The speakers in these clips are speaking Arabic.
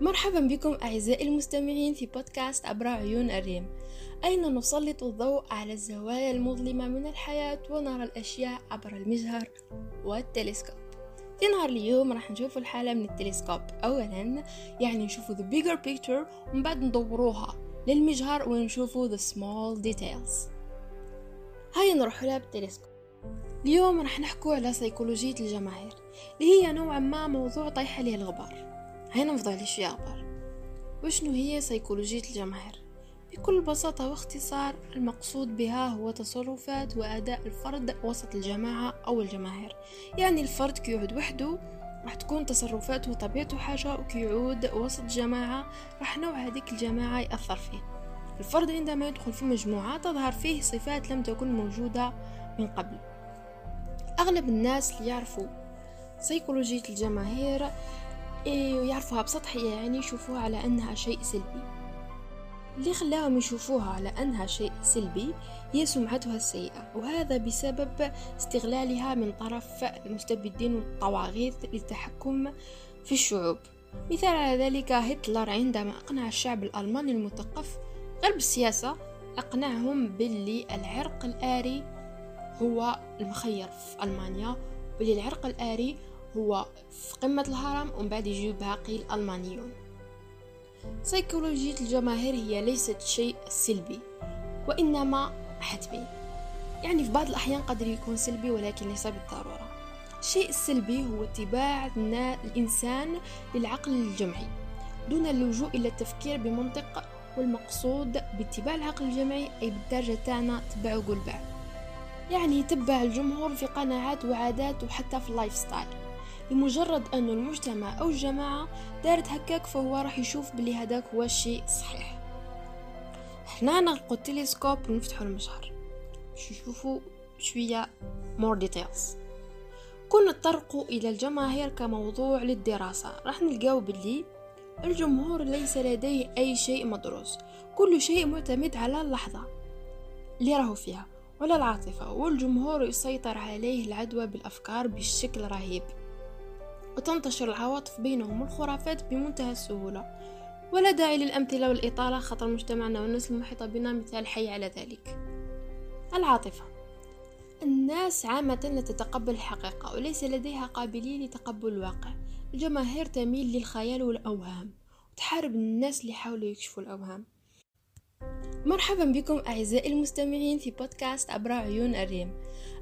مرحبا بكم أعزائي المستمعين في بودكاست عبر عيون الريم. أين نسلط الضوء على الزوايا المظلمة من الحياة ونرى الأشياء عبر المجهر والتلسكوب؟ في نهار اليوم راح نشوف الحالة من التلسكوب. أولا يعني نشوفوا the bigger picture ومن بعد ندوروها للمجهر ونشوفوا the small details. هيا نروح لها بالتلسكوب. اليوم راح نحكو على سيكولوجية الجماهير اللي هي نوعا ما موضوع طيح عليه الغبار هنا نفضل شوية أخبار. وشنو هي سيكولوجية الجماهير؟ بكل بساطة واختصار المقصود بها هو تصرفات وأداء الفرد وسط الجماعة أو الجماهير. يعني الفرد كيعود وحده راح تكون تصرفاته وطبيعته حاجة وكيعود وسط جماعة راح نوع هذيك الجماعة يأثر فيه. الفرد عندما يدخل في مجموعة تظهر فيه صفات لم تكن موجودة من قبل. أغلب الناس اللي يعرفوا سيكولوجية الجماهير ويعرفوها بسطحية يعني يشوفوها على أنها شيء سلبي. اللي خلاهم يشوفوها على أنها شيء سلبي هي سمعتها السيئة وهذا بسبب استغلالها من طرف المستبدين والطواغيت للتحكم في الشعوب. مثال على ذلك هتلر عندما أقنع الشعب الألماني المثقف غير بالسياسة أقنعهم باللي العرق الآري هو المخير في ألمانيا باللي العرق الآري هو في قمة الهرم ومن بعد يجيو باقي الألمانيون. سيكولوجية الجماهير هي ليست شيء سلبي وإنما حتمي. يعني في بعض الأحيان قد يكون سلبي ولكن ليس بالضرورة. الشيء السلبي هو اتباع الإنسان للعقل الجمعي دون اللجوء إلى التفكير بمنطق والمقصود باتباع العقل الجمعي أي بالدارجة تاعنا تبع قول يعني يتبع الجمهور في قناعات وعادات وحتى في ال lifestyle. لمجرد أن المجتمع أو الجماعة دارت هكاك فهو راح يشوف بلي هداك هو الشيء الصحيح هنا نغلقو التلسكوب ونفتحو المجهر. باش نشوفو شوية more details كون نطرقوا إلى الجماهير كموضوع للدراسة. راح نلقاو بلي الجمهور ليس لديه أي شيء مدروس. كل شيء معتمد على اللحظة اللي راهو فيها ولا العاطفة. والجمهور يسيطر عليه العدوى بالأفكار بشكل رهيب. وتنتشر العواطف بينهم والخرافات بمنتهى السهولة. ولا داعي للأمثلة والإطالة خطر مجتمعنا والناس المحيطة بنا مثال حي على ذلك. العاطفة. الناس عامة لا تتقبل الحقيقة وليس لديها قابلية لتقبل الواقع. الجماهير تميل للخيال والأوهام وتحارب الناس اللي يحاولوا يكشفوا الأوهام. مرحبا بكم أعزائي المستمعين في بودكاست عبر عيون الريم.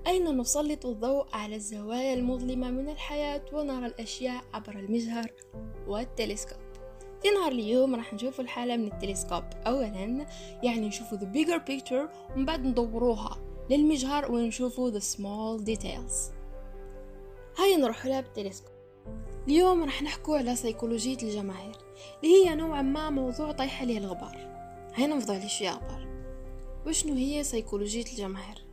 أين نسلط الضوء على الزوايا المظلمة من الحياة ونرى الأشياء عبر المجهر والتلسكوب؟ في نهار اليوم راح نشوف الحالة من التلسكوب. أولا يعني نشوفوا the bigger picture ومن بعد ندوروها للمجهر ونشوفوا the small details. هيا نروح لها بالتلسكوب اليوم راح نحكو على سيكولوجية الجماهير اللي هي نوعا ما موضوع طيح عليه الغبار هنا نفضل شوية أخبار؟ وشنو هي سيكولوجية الجماهير؟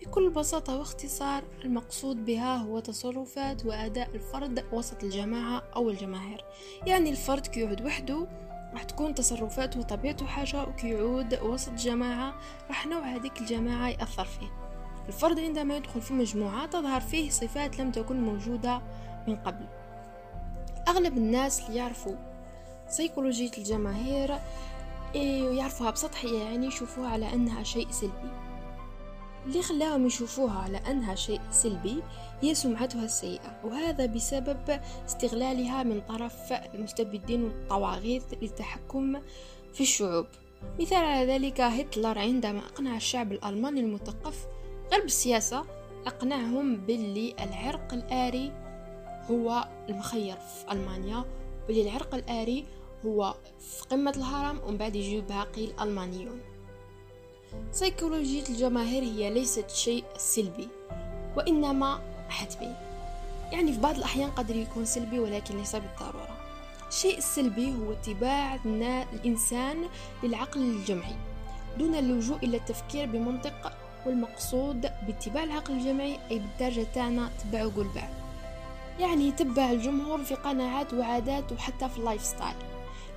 بكل بساطة واختصار المقصود بها هو تصرفات وأداء الفرد وسط الجماعة أو الجماهير. يعني الفرد كيعود وحده راح تكون تصرفاته وطبيعته حاجة وكيعود وسط جماعة راح نوع هذيك الجماعة يأثر فيه. الفرد عندما يدخل في مجموعة تظهر فيه صفات لم تكن موجودة من قبل. أغلب الناس اللي يعرفوا سيكولوجية الجماهير ويعرفوها بسطحية يعني يشوفوها على أنها شيء سلبي. اللي خلاهم يشوفوها على أنها شيء سلبي هي سمعتها السيئة وهذا بسبب استغلالها من طرف المستبدين والطواغيت للتحكم في الشعوب. مثال على ذلك هتلر عندما أقنع الشعب الألماني المثقف غير بالسياسة أقنعهم باللي العرق الآري هو المخير في ألمانيا باللي العرق الآري هو في قمة الهرم ومن بعد يجيو باقي الألمانيون سيكولوجية الجماهير هي ليست شيء سلبي وإنما حتمي. يعني في بعض الأحيان قد يكون سلبي ولكن ليس بالضرورة. الشيء السلبي هو اتباع الإنسان للعقل الجمعي دون اللجوء إلى التفكير بمنطق والمقصود باتباع العقل الجمعي أي بالدارجة تاعنا تبع قول يعني يتبع الجمهور في قناعات وعادات وحتى في ال lifestyle.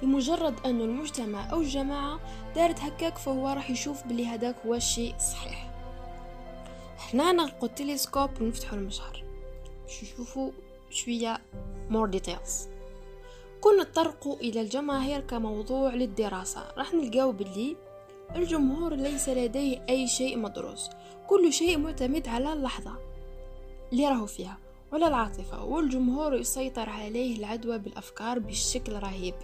لمجرد أن المجتمع أو الجماعة دارت هكاك فهو راح يشوف بلي هداك هو الشيء الصحيح هنا نغلقو التلسكوب ونفتحو المجهر. باش نشوفو شوية more details كون نطرقوا إلى الجماهير كموضوع للدراسة. راح نلقاو باللي الجمهور ليس لديه أي شيء مدروس. كل شيء معتمد على اللحظة اللي راهو فيها ولا العاطفة والجمهور يسيطر عليه العدوى بالأفكار بشكل رهيب.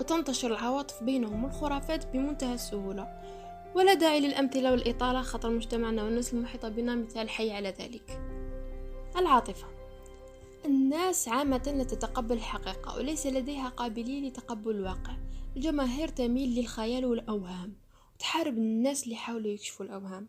وتنتشر العواطف بينهم الخرافات بمنتهى السهولة. ولا داعي للأمثلة والإطالة خطر مجتمعنا والناس المحيطة بنا مثال حي على ذلك. العاطفة. الناس عامة لا تتقبل الحقيقة وليس لديها قابلية لتقبل الواقع. الجماهير تميل للخيال والأوهام وتحارب الناس اللي يحاولوا يكشفوا الأوهام.